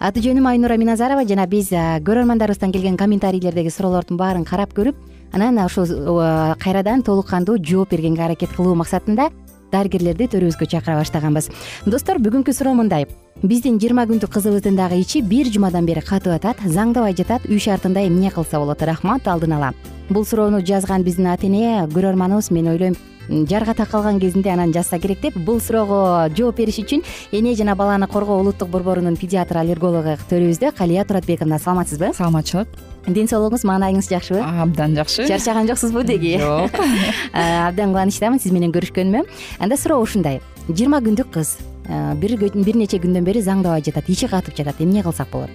аты жөнүм айнура миназарова. Жана биз көрөрмандарыбыздан келген комментарийлердеги суроолордун баарын карап көрүп анан ушул кайрадан толук кандуу жооп бергенге аракет кылуу максатында дарыгерлерди төрүбүзгө чакыра баштаганбыз. Достор бүгүнкү суроо мындай. Биздин жыйырма күндүк кызыбыздын дагы ичи бир жумадан бери катып атат заңдабай жатат үй шартында эмне кылса болот? Рахмат алдын ала. Бул суроону жазган биздин ата эне көрөрманыбыз мен ойлойм жарга такалган кезинде анан жазса керек деп. Бул суроого жооп бериш үчүн эне жана баланы коргоо улуттук борборунун педиатр аллергологу төрүбүздө калия туратбековна саламатсызбы? Саламатчылык. Ден соолугуңуз маанайыңыз жакшыбы абдан жакшы. Чарчаган жоксузбу деги? Жок. Абдан кубанычтамын сиз менен көрүшкөнүмө анда суроо ушундай. Жыйырма күндүк кыз бир нече күндөн бери заңдабай жатат ичи катып жатат эмне кылсак болот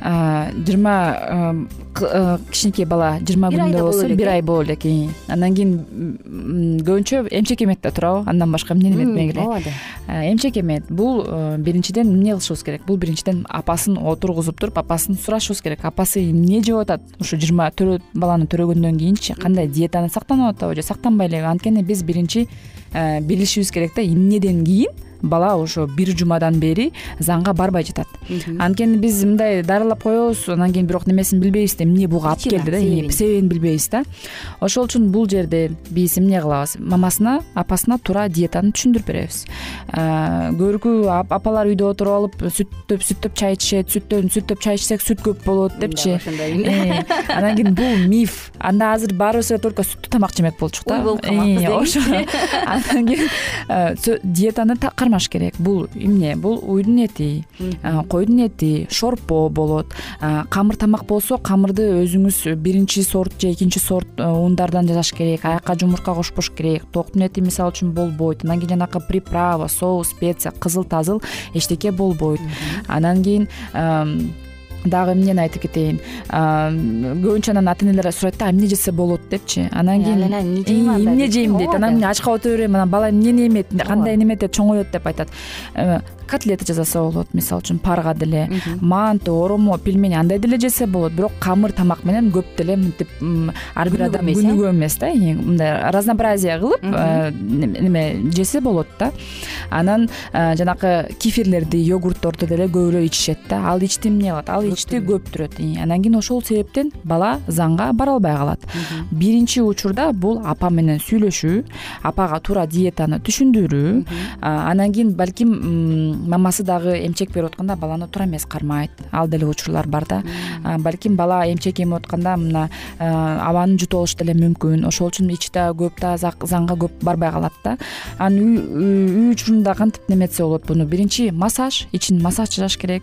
жыйырма кичинекей бала жыйырма күндө боло болсо элек, бир э? ай боло элек андан кийин көбүнчө эмчек эметип да турабы андан башка эмнени эметмек эле ооба эмчек эметет бул биринчиден эмне кылышыбыз керек? Бул биринчиден апасын отургузуп туруп апасын сурашыбыз керек. Апасы эмне жеп атат? Ушу жыйырма баланы төрөгөндөн кийинчи кандай диетаны сактанып атабы же сактанбай элекпи анткени биз биринчи билишибиз керек да эмнеден кийин бала ошо бир жумадан бери заңга барбай жатат. Анткени биз мындай дарылап коебуз анан кийин бирок немесин билбейбиз да эмне буга алып келди да себебин. себебин билбейбиз да. Ошол үчүн бул жерде биз эмне кылабыз? Мамасына апасына туура диетаны түшүндүрүп беребиз. Көбүркү апалар үйдө отуруп алып сүттөп сүттөп чай ичишет сүттөн сүттөп чай ичсек сүт көп болот депчи. Ошондой Э, анан кийин бул миф. Анда азыр баарыбыз только сүттүү тамак жемек болчук да. Уй болуп калмакпыз Э, ошо. Андан кийин э, диетаны кармаш керек. Бул эмне бул уйдун эти койдун эти шорпо болот. Камыр тамак болсо камырды өзүңүз биринчи сорт же экинчи сорт э, ундардан жасаш керек аяка жумурка кошпош керек. Токтун эти мисалы үчүн болбойт. Анан кийин жанакы приправа соус специя кызыл тазыл эчтеке болбойт. Анан кийин дагы эмнени айтып кетейин? Көбүнчө анан ата энелер сурайт да эмне жесе болот депчи. Анан Э, кийин анан эмне жейм эмне дейт. Анан эмне ачка отура берем анан бала эмнени эмет кандай неметет чоңоет деп айтат. Э, котлета жасаса болот мисалы үчүн парга деле манты оромо пельмени андай деле жесе болот. Бирок камыр тамак менен көп деле мынтип ар бир адам э? күнүгө эмес да. Мындай разнообразие кылып неме жесе болот да. Анан жанакы кефирлерди йогуртторду деле көбүрөөк ичишет да. Ал ичти эмне кылат? Ал ичти көптүрөт и анан кийин ошол себептен бала заңга бара албай калат. Биринчи учурда бул апа менен сүйлөшүү апага туура диетаны түшүндүрүү анан кийин балким мамасы дагы эмчек берип атканда баланы туура эмес кармайт. Ал деле учурлар бар да. Балким бала эмчек энип атканда мына абаны жутуп алышы деле мүмкүн. Ошол үчүн ичи дагы көп да заңга көп барбай калат да. Анан үй учурунда кантип неметсе болот буну? Биринчи массаж. Ичин массаж жасаш керек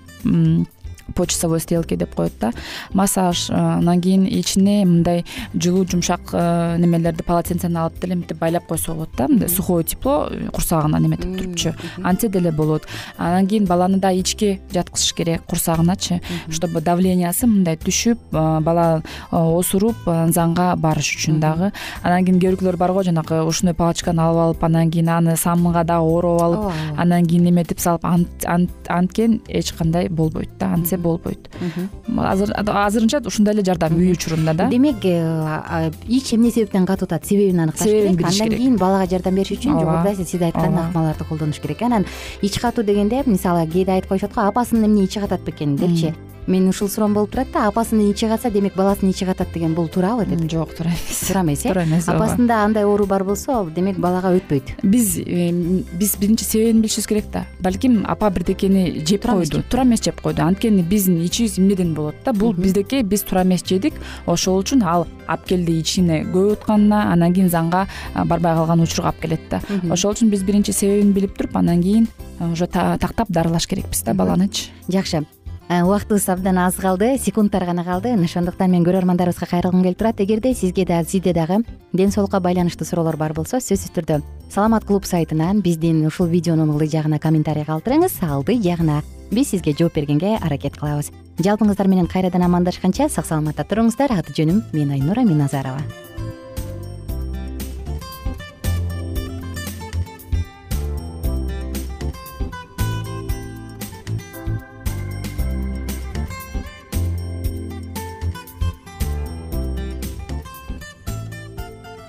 почасовой стрелки деп коет да. Массаж э, анан кийин ичине мындай жылуу жумшак э, немелерди полотенцени алып деле мынтип байлап койсо болот да. Мындай сухое тепло э, курсагына неметип турупчу антсе деле болот. Анан кийин баланы дагы ичке жаткызыш керек курсагыначы чтобы давлениясы мындай түшүп бала осуруп заңга барыш үчүн дагы. Анан кийин кээ бирөөлөр бар го жанакы ушундой палочканы алып алып анан кийин аны самынга дагы ороп алып анан кийин неметип салып ант- ант- анткен эч кандай болбойт да. Антсе болбойт. Азыр азырынча ушундай эле жардам үй учурунда да. Демек э, ич эмне себептен катып атат себебин аныкташ Себебин керек билиш андан керек. кийин балага жардам бериш үчүн жогоруда сиз айткан ыкмаларды колдонуш керек. Анан ич катуу дегенде мисалы кээде айтып коюшат го апасынын эмне ичи катат бекен? депчи менин ушул суроом болуп турат да апасынын ичи катса демек баласынын ичи катат деген бул туурабы деп. Жок туура эмес. Туура эмес э? Туура эмес ооба. апасында андай оору бар болсо демек балага өтпөйт. Биз э, биз биринчи себебин билишибиз керек да. Балким апа бирдекени жеп койду. туура эмес жеп койду. Анткени биздин ичибиз эмнеден болот да. Бул биздеки биз туура эмес жедик. Ошол үчүн ал алып келди ичине көп утканына анан кийин заңга барбай калган учурга алып келет да. Ошол үчүн биз биринчи себебин билип туруп анан кийин а, уже та- тактап дарылаш керекпиз да баланычы жакшы. Э, убактыбыз абдан аз калды секундтар гана калды. Ошондуктан мен көрөрмандарыбызга кайрылгым келип турат. Эгерде сизге да сизде дагы ден соолукка байланыштуу суроолор бар болсо сөзсүз түрдө саламат клуб сайтынан биздин ушул видеонун ылдый жагына комментарий калтырыңыз алдый жагына. Биз сизге жооп бергенге аракет кылабыз. Жалпыңыздар менен кайрадан амандашканча сак саламатта туруңуздар. Аты жөнүм мен айнура миназарова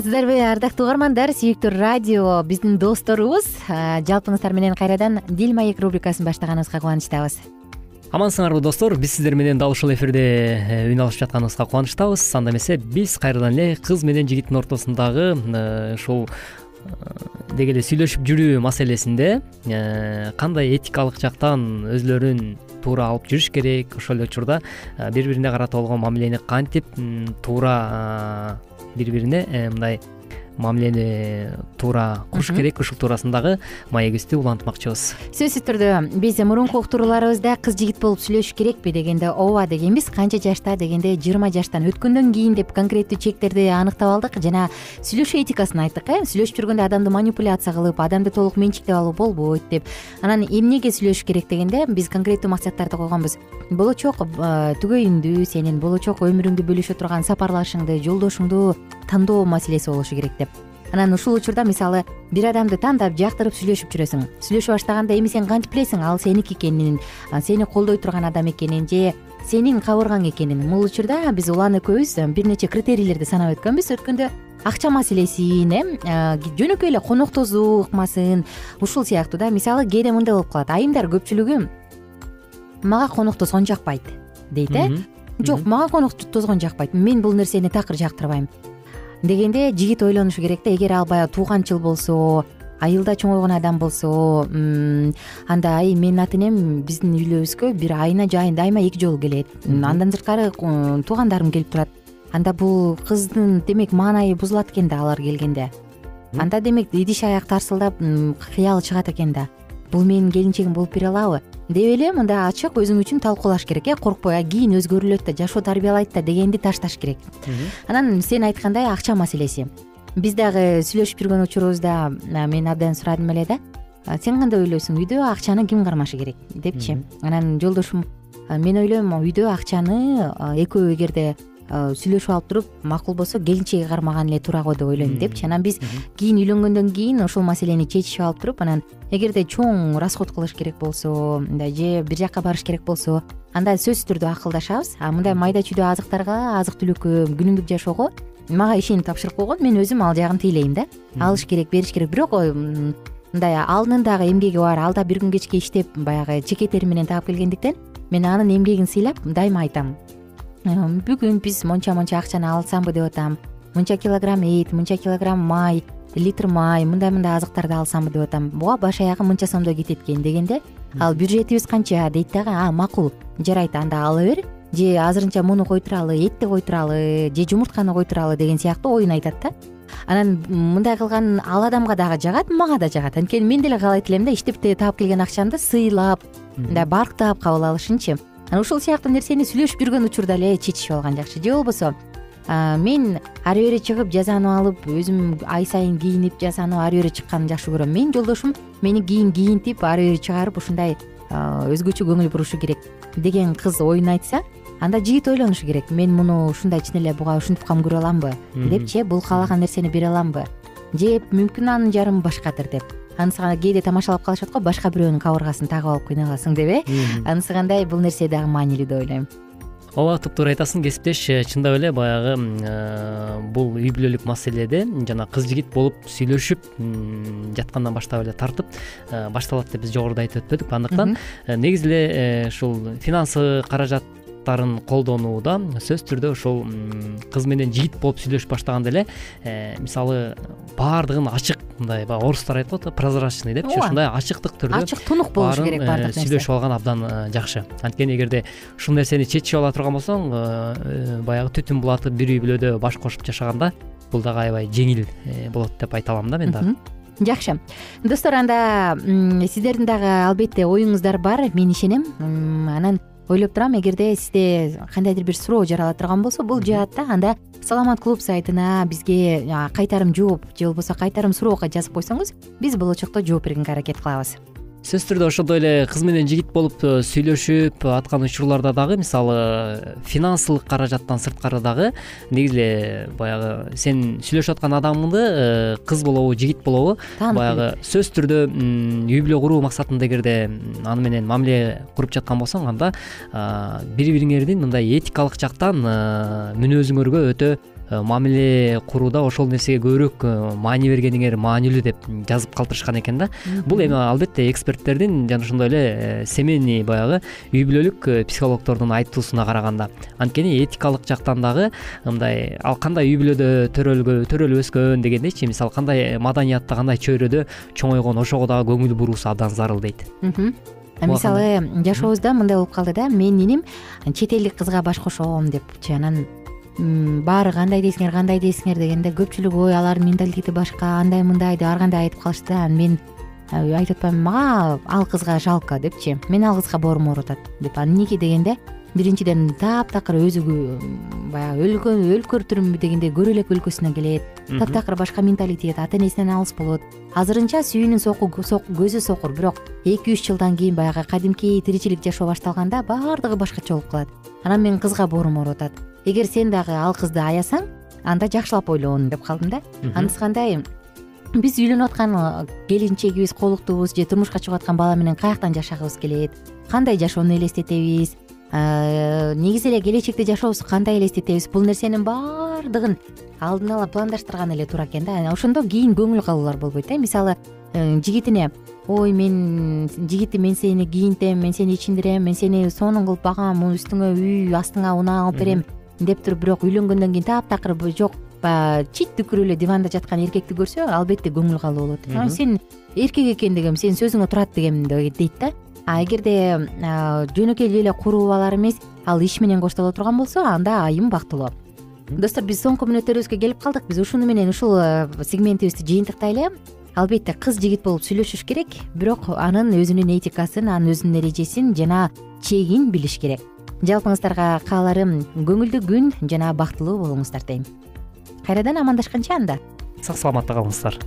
саламатсыздарбы ардактуу угармандар. Сүйүктүү радио биздин досторубуз. Жалпыңыздар менен кайрадан дил маек рубрикасын баштаганыбызга кубанычтабыз. Амансыңарбы достор. Биз сиздер менен дал ушул эфирде э, үн алышып жатканыбызга кубанычтабыз. Анда эмесе биз кайрадан эле кыз менен жигиттин ортосундагы э, ушул э, деги эле сүйлөшүп жүрүү маселесинде кандай этикалык жактан өзүлөрүн туура алып жүрүш керек? Ошол эле учурда бири бирине карата болгон мамилени кантип туура бири бирине э, мындай мамилени туура куруш керек ушул туурасындагы маегибизди улантмакчыбыз. Сөзсүз түрдө биз мурунку уктурууларыбызда кыз жигит болуп сүйлөшүш керекпи дегенде ооба дегенбиз канча жашта дегенде жыйырма жаштан өткөндөн кийин деп конкреттүү чектерди аныктап алдык жана сүйлөшүү этикасын айттык э? Сүйлөшүп жүргөндө адамды манипуляция кылып адамды толук менчиктеп алуу болбойт деп. Анан эмнеге сүйлөшүш керек дегенде биз конкреттүү максаттарды койгонбуз. Болочок э, түгөйүңдү сенин болочок өмүрүңдү бөлүшө турган сапарлашыңды жолдошуңду тандоо маселеси болушу керек деп. Анан ушул учурда мисалы бир адамды тандап жактырып сүйлөшүп жүрөсүң. Сүйлөшүп баштаганда эми сен кантип билесиң? Ал сеники экенин сени колдой турган адам экенин же сенин кабыргаң экенин. Бул учурда биз улан экөөбүз бир нече критерийлерди санап өткөнбүз. Өткөндө акча маселесин э жөнөкөй эле коноктосуу ыкмасын ушул сыяктуу да мисалы кээде мындай болуп калат. Айымдар көпчүлүгү мага конок жакпайт дейт э? Жок мага конок тозгон жакпайт. Мен бул нерсени такыр жактырбайм дегенде жигит ойлонушу керек да. Эгер ал баягы тууганчыл болсо айылда чоңойгон адам болсо анда ай менин ата энем биздин үйлөрүбүзгө бир айына дайыма эки жолу келет. Андан сырткары туугандарым келип турат. Анда бул кыздын демек маанайы бузулат экен да алар келгенде. Анда демек идиш аяк тарсылдап кыялы чыгат экен да. Бул менин келинчегим болуп бере алабы деп эле мындай ачык өзүң үчүн талкуулаш керек э коркпой а кийин өзгөрүлөт да жашоо тарбиялайт да дегенди ташташ керек. Анан сен айткандай акча маселеси. Биз дагы сүйлөшүп жүргөн учурубузда мен абдан сурадым эле да. Сен кандай ойлойсуң? Үйдө акчаны ким кармашы керек депчи? Анан жолдошум мен ойлойм үйдө акчаны экөө эгерде сүйлөшүп алып туруп макул болсо келинчеги кармаган эле туура го деп ойлойм депчи анан биз кийин үйлөнгөндөн кийин ушул маселени чечишип алып туруп анан эгерде чоң расход кылыш керек болсо мындай же бир жака барыш керек болсо анда сөзсүз түрдө акылдашабыз. А мындай майда чүйдө азыктарга азык түлүккө күнүмдүк жашоого мага ишенип тапшырык койгон мен өзүм ал жагын тейлейм да. Алыш керек бериш керек. Бирок мындай анын дагы эмгеги бар ал да бир күн кечке иштеп баягы чеке тери менен таап келгендиктен мен анын эмгегин сыйлап дайыма айтам бүгүн биз монча монча акчаны алсамбы деп атам. Мынча килограмм эт мынча килограмм май литр май мындай мындай азыктарды алсамбы деп атам. Буга баш аягы мынча сомдой кетет экен дегенде ал бюджетибиз канча? Дейт дагы а макул. Жарайт анда ала бер же азырынча муну кой туралы этти кой туралы же жумуртканы кой туралы деген сыяктуу оюн айтат да. Анан мындай кылган ал адамга дагы жагат мага да жагат. Анткени мен деле каалайт элем да иштеп таап келген акчамды сыйлап мындай барктап кабыл алышынчы анан ушул сыяктуу нерсени сүйлөшүп жүргөн учурда эле чечишип алган жакшы. Же болбосо мен ары бери чыгып жазанып алып өзүм ай сайын кийинип жасанып ары бери чыкканды жакшы көрөм. Менин жолдошум мени кийин кийинтип ары бери чыгарып ушундай өзгөчө көңүл бурушу керек деген кыз оюн айтса анда жигит ойлонушу керек. Мен муну ушундай чын эле буга ушинтип кам көрө аламбы? Депчи бул каалаган нерсени бере аламбы? Же мүмкүн анын жарымы башкадыр деп анысы кээде тамашалап калышат го башка бирөөнүн кабыргасын тагып алып кыйналасың деп э? Анысы кандай бул нерсе дагы маанилүү деп ойлойм. Ооба туптуура айтасың кесиптеш э, чындап эле баягы э, бул үй бүлөлүк маселеде жана кыз жигит болуп сүйлөшүп жаткандан баштап эле тартып э, башталат деп биз жогоруда айтып өтпөдүкпү андыктан негизи эле ушул финансы каражат колдонууда сөзсүз түрдө ушул кыз менен жигит болуп сүйлөшүп баштаганда эле э, мисалы баардыгын ачык мындай баягы орустар го да прозрачный депчи ушундай ачыктык түрдө ачык тунук болушу керек баардык нерсе сүйлөшүп алган абдан э, жакшы. Анткени эгерде ушул нерсени чечишип ала турган болсоң э, баягы түтүн булатып бир үй бүлөдө баш кошуп жашаганда бул дагы аябай жеңил болот деп айта алам да мен дагы. Жакшы. Достор анда сиздердин дагы албетте оюңуздар бар. Мен ишенем. Анан ойлоп турам эгерде сизде кандайдыр бир суроо жарала турган болсо бул жаатта анда саламат клуб сайтына бизге кайтарым жооп же болбосо кайтарым суроого жазып койсоңуз биз болочокто жооп бергенге аракет кылабыз сөзсүз түрдө ошондой эле кыз менен жигит болуп э, сүйлөшүп аткан учурларда дагы мисалы финансылык каражаттан сырткары дагы негизи эле баягы сен сүйлөшүп аткан адамыңды э, кыз болобу жигит болобу баягы сөзсүз түрдө үй бүлө куруу максатында эгерде аны менен мамиле куруп жаткан болсоң анда бири бириңердин мындай этикалык жактан э, мүнөзүңөргө өтө мамиле курууда ошол нерсеге көбүрөөк э, маани бергениңер маанилүү деп жазып калтырышкан экен да. Бул эми албетте эксперттердин жана ошондой эле э, семейный баягы үй бүлөлүк психологдордун айтуусуна караганда. Анткени этикалык жактан дагы мындай ал кандай үй бүлөдө төрөлүп өскөн дегендейчи мисалы кандай маданиятта кандай чөйрөдө чоңойгон ошого дагы көңүл буруусу абдан зарыл дейт. Мисалы жашообузда мындай болуп калды да менин иним чет элдик кызга баш кошом депчи анан баары кандай дейсиңер кандай дейсиңер дегенде көпчүлүк ой алардын менталитети башка андай мындай деп ар кандай айтып калышты. Да анан мен айтып атпаймынбы мага ал кызга жалко депчи. Мен ал кызга боорум ооруп деп. Ал эмнеге дегенде биринчиден таптакыр өзү баягы өлкөртүрмү дегендей көрө элек өлкөсүнөн келет таптакыр башка менталитет ата энесинен алыс болот. Азырынча сүйүүнүн көзү сокур. Бирок эки үч жылдан кийин баягы кадимки тиричилик жашоо башталганда баардыгы башкача болуп калат. Анан менин кызга боорум ооруп эгер сен дагы ал кызды аясаң анда жакшылап ойлон деп калдым да. Анысы кандай биз үйлөнүп аткан э, келинчегибиз колуктуубуз же турмушка чыгып аткан бала менен каяктан жашагыбыз келет? Кандай жашоону элестетебиз негизи эле келечекте жашообузду кандай элестетебиз бул нерсенин баардыгын алдын ала пландаштырган эле туура экен да. Ошондо кийин көңүл калуулар болбойт э мисалы э, жигитине ой мен жигитим мен сени кийинтем мен сени ичиндирем мен сени сонун кылып багам үстүңө үй астыңа унаа алып берем деп туруп бирок үйлөнгөндөн кийин таптакыр жок баягы чит түкүрүп эле диванда жаткан эркекти көрсө албетте көңүл калуу болот. Сен эркек экендигим сенин сөзүңө турат дегем дейт да. А эгерде жөнөкөй эле куруу убалар эмес ал иш менен коштоло турган болсо анда айым бактылуу. Достор биз соңку мүнөттөрүбүзгө келип калдык. Биз ушуну менен ушул сегментибизди жыйынтыктайлы албетте кыз жигит болуп сүйлөшүш керек бирок анын өзүнүн этикасын анын өзүнүн эрежесин жана чегин билиш керек. Жалпыңыздарга кааларым көңүлдүү күн жана бактылуу болуңуздар дейм кайрадан амандашканча анда. Сак саламатта калыңыздар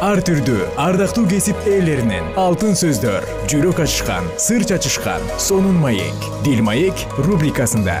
ар түрдүү ардактуу кесип ээлеринен алтын сөздөр жүрөк ачышкан сыр чачышкан сонун маек дил маек рубрикасында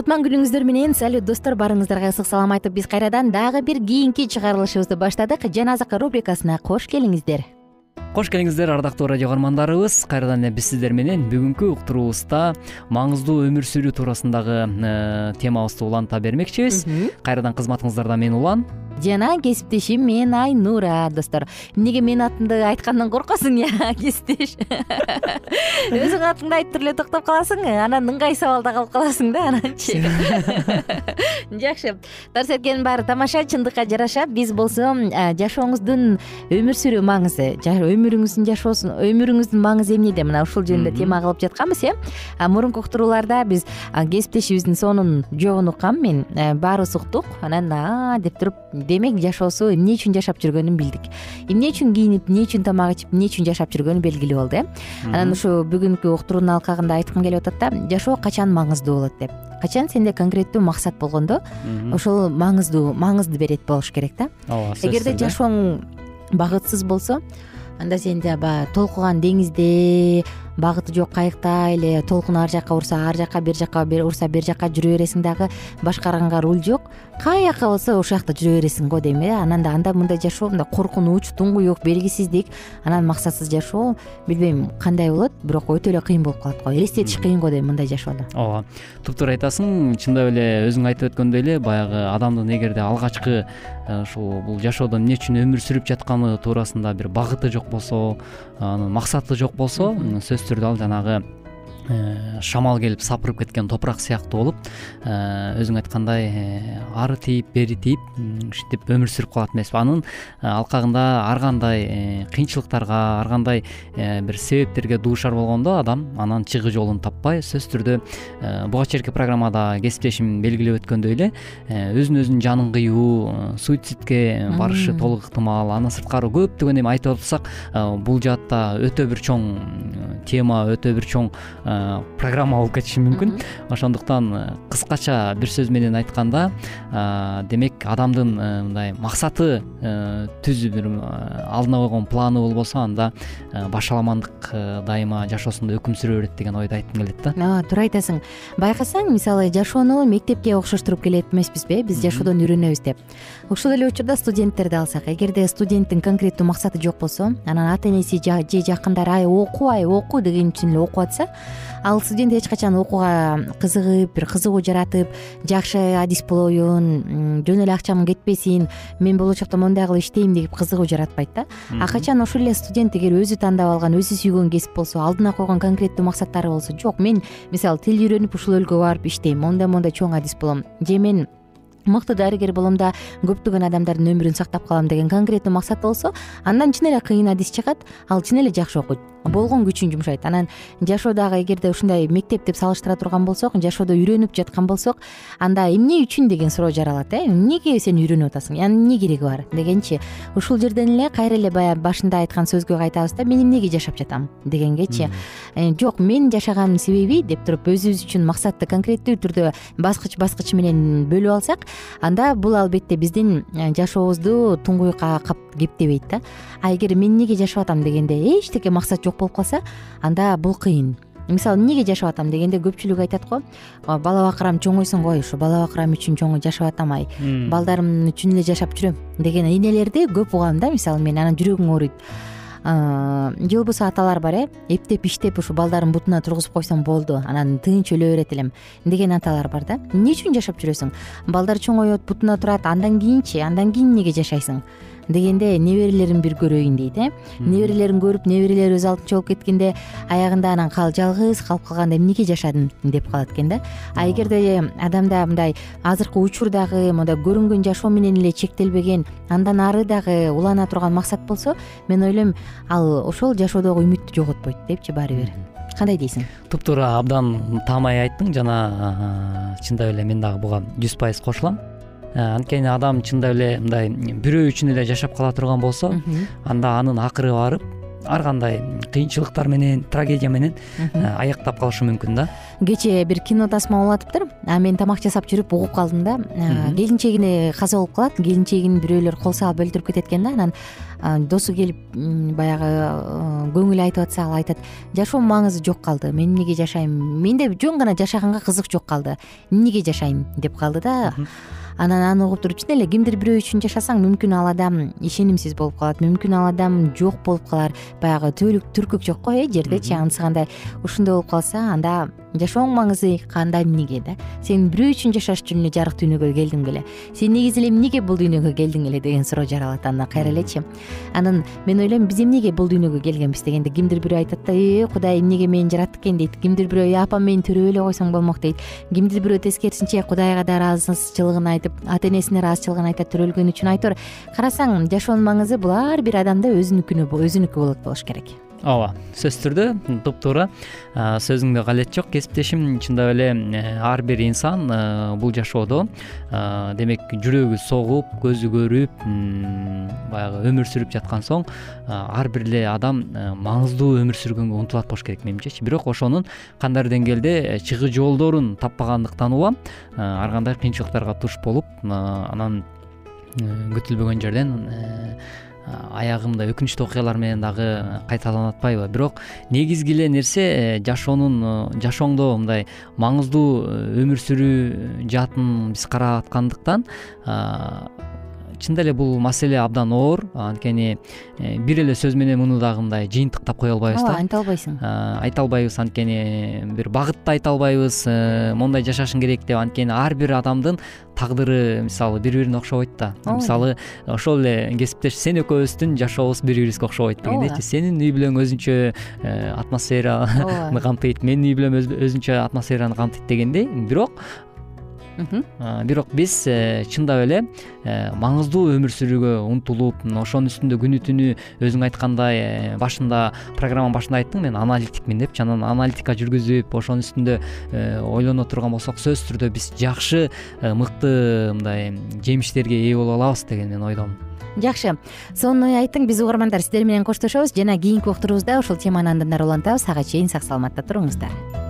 кутман күнүңүздөр менен салют достор баарыңыздарга ысык салам айтып биз кайрадан дагы бир кийинки чыгарылышыбызды баштадык. Жан азык рубрикасына кош келиңиздер. Кош келиңиздер ардактуу радио каармандарыбыз. Кайрадан эле биз сиздер менен бүгүнкү уктуруубузда маңыздуу өмүр сүрүү туурасындагы э, темабызды уланта бермекчибиз. Кайрадан кызматыңыздарда мен улан жана кесиптешим мен айнура достор. Эмнеге менин атымды айткандан коркосуң я кесиптеш? Өзүңдүн атыңды айтып туруп эле токтоп каласың анан ыңгай сабалда калып каласың да ананчы. Жакшы. Дарс эркенин баары тамаша чындыкка жараша. Биз болсо жашооңуздун өмүр сүрүү маңызы өмүрүңүздүн жашоосун өмүрүңүздүн маңызы эмнеде? Мына ушул жөнүндө тема кылып жатканбыз э мурунку уктурууларда биз кесиптешибиздин сонун жоогун уккам мен баарыбыз уктук. Анан а деп туруп демек жашоосу эмне үчүн жашап жүргөнүн билдик. Эмне үчүн кийинип эмне үчүн тамак ичип эмне үчүн жашап жүргөнү белгилүү болду э? Анан ушу бүгүнкү уктуруунун алкагында айткым келип атат да жашоо качан маңыздуу болот? деп. Качан сенде конкреттүү максат болгондо ошол маңыздуу маңызды берет болуш керек да? Ооба эгерде жашооң багытсыз болсо анда сен баягы толкуган деңизде багыты жок кайыктай эле толкун ар жака урса ар жака бери жака урса бери жака жүрө бересиң дагы башкарганга руль жок. Каяка болсо ошол жакта жүрө бересиң го дейм э. Анан да анда мындай жашоо мындай коркунуч туңгуюк белгисиздик анан максатсыз жашоо билбейм кандай болот бирок өтө эле кыйын болуп калат го. Элестетиш кыйын го дейм мындай жашоону ооба туптуура айтасың чындап эле өзүң айтып өткөндөй эле баягы адамдын эгерде алгачкы э, ушул бул жашоодо эмне үчүн өмүр сүрүп жатканы туурасында бир багыты жок болсо анын максаты жок болсо сөзсүз түрдө ал жанагы шамал келип сапырып кеткен топурак сыяктуу болуп э, өзүң айткандай э, ары тийип бери тийип ушинтип өмүр сүрүп калат эмеспи. Анын алкагында ар кандай кыйынчылыктарга ар кандай бир себептерге дуушар болгондо адам анан чыгуу жолун таппай сөзсүз түрдө буга чейинки программада кесиптешим белгилеп өткөндөй эле өзүн өзүнүн жанын кыюу суицидке барышы толук ыктымал андан сырткары көптөгөн эми айтып атсак бул жаатта өтө бир чоң тема өтө бир чоң программа болуп кетиши мүмкүн ошондуктан э, кыскача бир сөз менен айтканда демек адамдын э, мындай максаты э, түзүп бир алдына койгон планы болбосо анда башаламандык дайыма жашоосунда өкүм сүрө берет деген ойду айткым келет да. Ооба туура айтасың. Байкасаң мисалы жашоону мектепке окшоштуруп келет эмеспизби э? Биз жашоодон үйрөнөбүз деп. Ушул эле учурда студенттерди алсак эгерде студенттин конкреттүү максаты жок болсо анан ата энеси же жакындары ай оку ай оку деген эле окуп атса ал студент эч качан окууга кызыгып бир кызыгуу жаратып жакшы адис болоюн жөн эле акчам кетпесин мен болочокто моундай кылып иштейм деп кызыгуу жаратпайт да. А качан ошол эле студент эгер өзү тандап алган өзү сүйгөн кесип болсо алдына койгон конкреттүү максаттары болсо жок мен мисалы тил үйрөнүп ушул өлкөгө барып иштейм моундай моундай чоң адис болом. Же мен мыкты дарыгер болом да көптөгөн адамдардын өмүрүн сактап калам деген конкреттүү максаты болсо андан чын эле кыйын адис чыгат ал чын эле жакшы окуйт болгон күчүн жумшайт. Анан жашоодагы эгерде ушундай мектеп деп салыштыра турган болсок жашоодо үйрөнүп жаткан болсок анда эмне үчүн деген суроо жаралат э? Эмнеге сен үйрөнүп атасың? Анын эмне кереги бар? Дегенчи ушул жерден эле кайра эле баягы башында айткан сөзгө кайтабыз да мен эмнеге жашап жатам? дегенгечи э, жок мен жашаганымдын себеби деп туруп өзүбүз үчүн максатты конкреттүү түрдө баскыч баскыч менен бөлүп алсак анда бул албетте биздин э, жашообузду туңгуюкка кептебейт да а эгер мен эмнеге жашап атам дегенде эчтеке максат жок болуп калса анда бул кыйын. Мисалы эмнеге жашап атам дегенде көпчүлүк айтат го бала бакырам чоңойсун кой ушу бала бакырам үчүн чоң жашап атам ай. Балдарым үчүн эле жашап жүрөм деген энелерди көп угам да мисалы мен анан жүрөгүң ооруйт. Же болбосо аталар бар э эптеп иштеп ушу балдарын бутуна тургузуп койсом болду анан тынч өлө берет элем деген аталар бар да. Эмне үчүн жашап жүрөсүң? Балдар чоңоет бутуна турат андан кийинчи андан кийин эмнеге жашайсың дегенде неберелерин бир көрөйүн дейт э? Неберелерин көрүп неберелери өз алдынча болуп кеткенде аягында анан жалгыз калып калганда эмнеге жашадым деп калат экен да? А эгерде адамда мындай азыркы учурдагы мындай көрүнгөн жашоо менен эле чектелбеген андан ары дагы улана турган максат болсо мен ойлойм ал ошол жашоодогу үмүттү жоготпойт депчи баары бир кандай дейсиң? Туптуура абдан таамай айттың жана чындап эле мен дагы буга жүз пайыз кошулам. Э, анткени адам чындап эле мындай бирөө үчүн эле жашап кала турган болсо анда анын акыры барып ар кандай кыйынчылыктар менен трагедия менен аяктап калышы мүмкүн да. Кечээ бир кино тасма а мен тамак жасап жүрүп угуп калдым да. Келинчегине каза болуп калат. Келинчегин бирөөлөр кол салып өлтүрүп кетет экен да. Анан досу келип баягы көңүл айтып атса ал айтат жашоонун маңызы жок калды. Мен эмнеге жашайм? Менде жөн гана жашаганга кызык жок калды. Эмнеге жашайм? деп калды да анан аны угуп туруп чын эле кимдир бирөө үчүн жашасаң мүмкүн ал адам ишенимсиз болуп калат мүмкүн ал адам жок болуп калар. Баягы түбөлүк түркүк жок го э жердечи анысы ушундай болуп калса анда жашооңдун маңызы кандай эмнеге да? Сен бирөө үчүн жашаш үчүн эле жарык дүйнөгө келдиң беле. Сен негизи эле эмнеге бул дүйнөгө келдиң эле деген суроо жаралат анда кайра элечи. Анан мен ойлойм биз эмнеге бул дүйнөгө келгенбиз? дегенде кимдир бирөө айтат да э кудай эмнеге мени жаратты экен? дейт. Кимдир бирөө э апам мени төрөп эле койсоң болмок дейт. Кимдир бирөө тескерисинче кудайга да ыраазычылыгын айтып ата энесине ыраазычылыгын айтат төрөлгөнү үчүн айтор карасаң жашоонун маңызы бул ар бир адамда өзүнүкү өзүнүкү болот болуш керек ооба сөзсүз түрдө туптуура сөзүңдө калет жок кесиптешим. Чындап эле э, ар бир инсан э, бул жашоодо демек жүрөгү согуп көзү көрүп баягы өмүр сүрүп жаткан соң ар бир эле адам э, маңыздуу өмүр сүргөнгө умтулат болуш керек менимчечи бирок ошонун кандайдыр деңгээлде чыгуу жолдорун таппагандыктан улам ар кандай кыйынчылыктарга туш болуп анан күтүлбөгөн жерден аягы өкүнүчтүү окуялар менен дагы кайталанып атпайбы бирок негизги эле нерсе э, жашоонун э, жашооңдо мындай маңыздуу э, өмүр сүрүү жаатын биз карап аткандыктан чындап эле бул маселе абдан оор. Анткени э, бир эле сөз менен муну дагы мындай жыйынтыктап кое албайбыз да. Ооба айта албайсың. Айта албайбыз анткени бир багытты айта албайбыз. Э, моундай жашашың керек деп анткени ар бир адамдын тагдыры мисалы бири бирине окшобойт да. Мисалы ошол эле кесиптеш сен экөөбүздүн жашообуз бири бирибизге окшобойт дегендейчи сенин үй бүлөң өзүнчө э, атмосфераны камтыйт менин үй бүлөм өзүнчө атмосфераны камтыйт дегендей. Бирок бирок биз э, чындап эле э, маңыздуу өмүр сүрүүгө умтулуп ошонун үстүндө күнү түнү өзүң айткандай э, башында программанын башында айттың мен аналитикмин депчи анан аналитика жүргүзүп ошонун үстүндө ойлоно турган болсок сөзсүз түрдө биз жакшы мыкты мындай жемиштерге ээ боло алабыз деген мен ойдомун. Жакшы. Сонун ой айттың биз угармандар сиздер менен коштошобуз жана кийинки уктуруубузда ушул теманы андан ары улантабыз. Ага чейин сак саламатта туруңуздар